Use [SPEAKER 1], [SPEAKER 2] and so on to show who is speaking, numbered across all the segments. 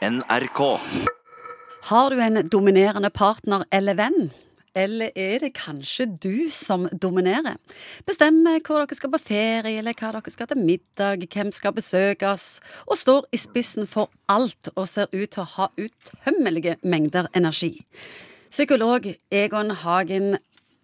[SPEAKER 1] NRK.
[SPEAKER 2] Har du en dominerende partner eller venn? Eller er det kanskje du som dominerer? Bestemmer hvor dere skal på ferie, eller hva dere skal til middag, hvem skal besøkes, og står i spissen for alt og ser ut til å ha utømmelige mengder energi. Psykolog Egon Hagen,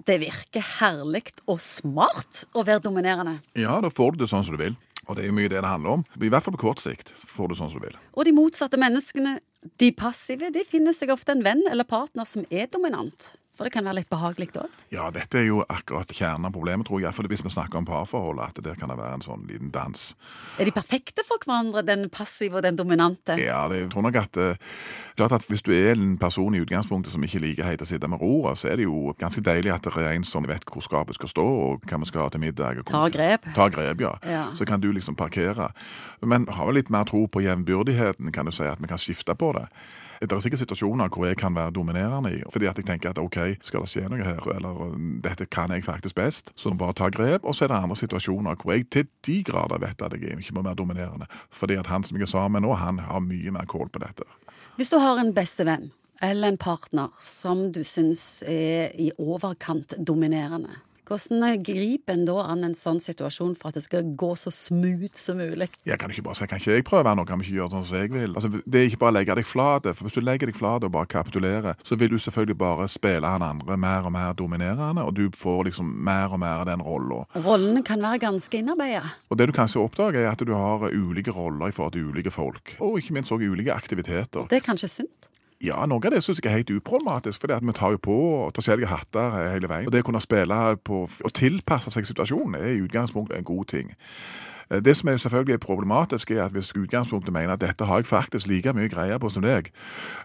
[SPEAKER 2] det virker herlig og smart å være dominerende.
[SPEAKER 3] Ja, da får du det sånn som du vil. Og det er jo mye det det handler om. I hvert fall på kort sikt får du sånn som du vil.
[SPEAKER 2] Og de motsatte menneskene, de passive, de finner seg ofte en venn eller partner som er dominant. For det kan være litt behagelig òg.
[SPEAKER 3] Ja, dette er jo akkurat kjernen av problemet, tror jeg. For hvis vi snakker om parforhold, at der kan det være en sånn liten dans.
[SPEAKER 2] Er de perfekte for hverandre, den passive og den dominante?
[SPEAKER 3] Ja, det, jeg tror nok at eh, at hvis du er en person i utgangspunktet som ikke liker helt å sitte med roret, så er det jo ganske deilig at det er en som vet hvor skapet skal stå, og hva vi skal ha til middag.
[SPEAKER 2] Ta grep.
[SPEAKER 3] Ta grep, ja.
[SPEAKER 2] Ja.
[SPEAKER 3] Så kan du liksom parkere. Men har litt mer tro på jevnbyrdigheten, kan du si, at vi kan skifte på det. Det er sikkert situasjoner hvor jeg kan være dominerende i, fordi at jeg tenker at ok, skal det skje noe her, eller dette kan jeg faktisk best, så bare ta grep. Og så er det andre situasjoner hvor jeg til de grader vet at jeg ikke må være dominerende, fordi at han som jeg er sammen med nå, han har mye mer kål på dette.
[SPEAKER 2] Hvis du har en bestevenn eller en partner som du syns er i overkant dominerende, hvordan griper en da an en sånn situasjon for at det skal gå så smooth som mulig?
[SPEAKER 3] Jeg kan ikke bare si, kan ikke jeg prøve noe, kan vi ikke gjøre sånn som jeg vil? Altså, det er ikke bare å legge deg flat, for hvis du legger deg flat og bare kapitulerer, så vil du selvfølgelig bare spille han andre mer og mer dominerende, og du får liksom mer og mer av den rollen.
[SPEAKER 2] Rollene kan være ganske innarbeida.
[SPEAKER 3] Og det du kanskje oppdager, er at du har ulike roller i forhold til ulike folk, og ikke minst også ulike aktiviteter.
[SPEAKER 2] Og Det er kanskje sunt?
[SPEAKER 3] Ja, noe av det synes jeg er helt uproblematisk, for vi tar jo på forskjellige hatter hele veien. Og det å kunne spille på og tilpasse seg situasjonen er i utgangspunktet en god ting. Eh, Det som er selvfølgelig er problematisk, er at hvis utgangspunktet mener at dette har jeg faktisk like mye greier på som deg,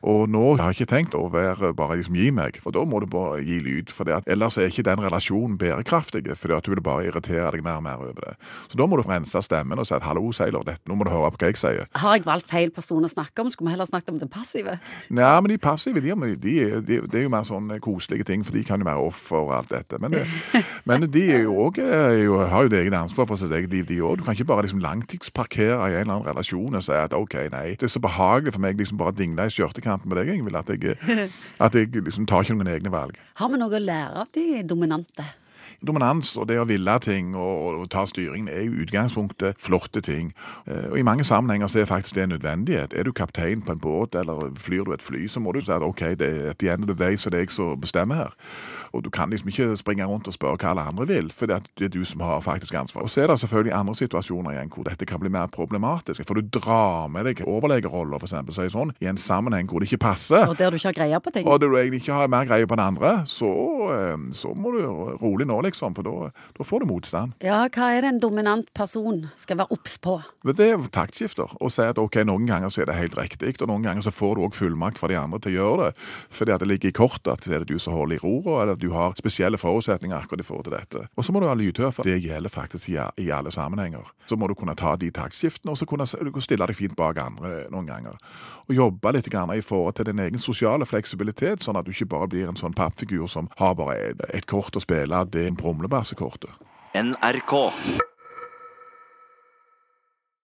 [SPEAKER 3] og nå har jeg ikke tenkt å være bare liksom gi meg, for da må du bare gi lyd, for det ellers er ikke den relasjonen bærekraftig, for at du vil bare irritere deg mer og mer over det. Så da må du rense stemmen og si at hallo, Seiler, dette, nå må du høre på hva jeg sier.
[SPEAKER 2] Har jeg valgt feil person å snakke om? Skulle vi heller snakket om den passive?
[SPEAKER 3] Nei, men de passive, de, de, de, de, er jo mer sånne koselige ting, for de kan jo være offer og alt dette. Men, men de er jo også, jo, har jo det eget ansvar for sitt eget liv, de òg. Kan ikke bare liksom langtidsparkere i en eller annen relasjon og si at OK, nei, det er så behagelig for meg liksom bare å dingle i skjørtekanten med deg, jeg at jeg, at jeg liksom tar ikke noen egne valg.
[SPEAKER 2] Har vi noe å lære av de dominante?
[SPEAKER 3] Dominans og det å ville ting og, og ta styringen er i utgangspunktet flotte ting. Eh, Og I mange sammenhenger så er faktisk det en nødvendighet. Er du kaptein på en båt eller flyr du et fly, så må du si at OK, det er at the end of the day så det er jeg som bestemmer her. Og du kan liksom ikke springe rundt og spørre hva alle andre vil, for det er du som har faktisk ansvar. Og så er det selvfølgelig andre situasjoner igjen hvor dette kan bli mer problematisk. For du drar med deg overlegerroller, for eksempel, sier sånn, i en sammenheng hvor det ikke passer.
[SPEAKER 2] Og der du ikke har greie på ting?
[SPEAKER 3] Og der du egentlig ikke har mer greie på den andre, så, eh, så må du rolig nå, liksom, for da, får du motstand.
[SPEAKER 2] Ja, hva er det en dominant person skal være obs på?
[SPEAKER 3] Det er taktskifter. Å si at ok, noen ganger så er det helt riktig, og noen ganger så får du òg fullmakt fra de andre til å gjøre det. Fordi at det ligger i kortet at det er det du som holder i roret, eller at du har spesielle forutsetninger akkurat i forhold til dette. Og så må du være lydhør, for det gjelder faktisk i, alle sammenhenger. Så må du kunne ta de taktskiftene, og så kunne du stille deg fint bak andre noen ganger. Og jobbe litt grann i forhold til din egen sosiale fleksibilitet, sånn at du ikke bare blir en sånn pappfigur som har bare et kort å spille, det er brumlebassekortet.
[SPEAKER 1] NRK.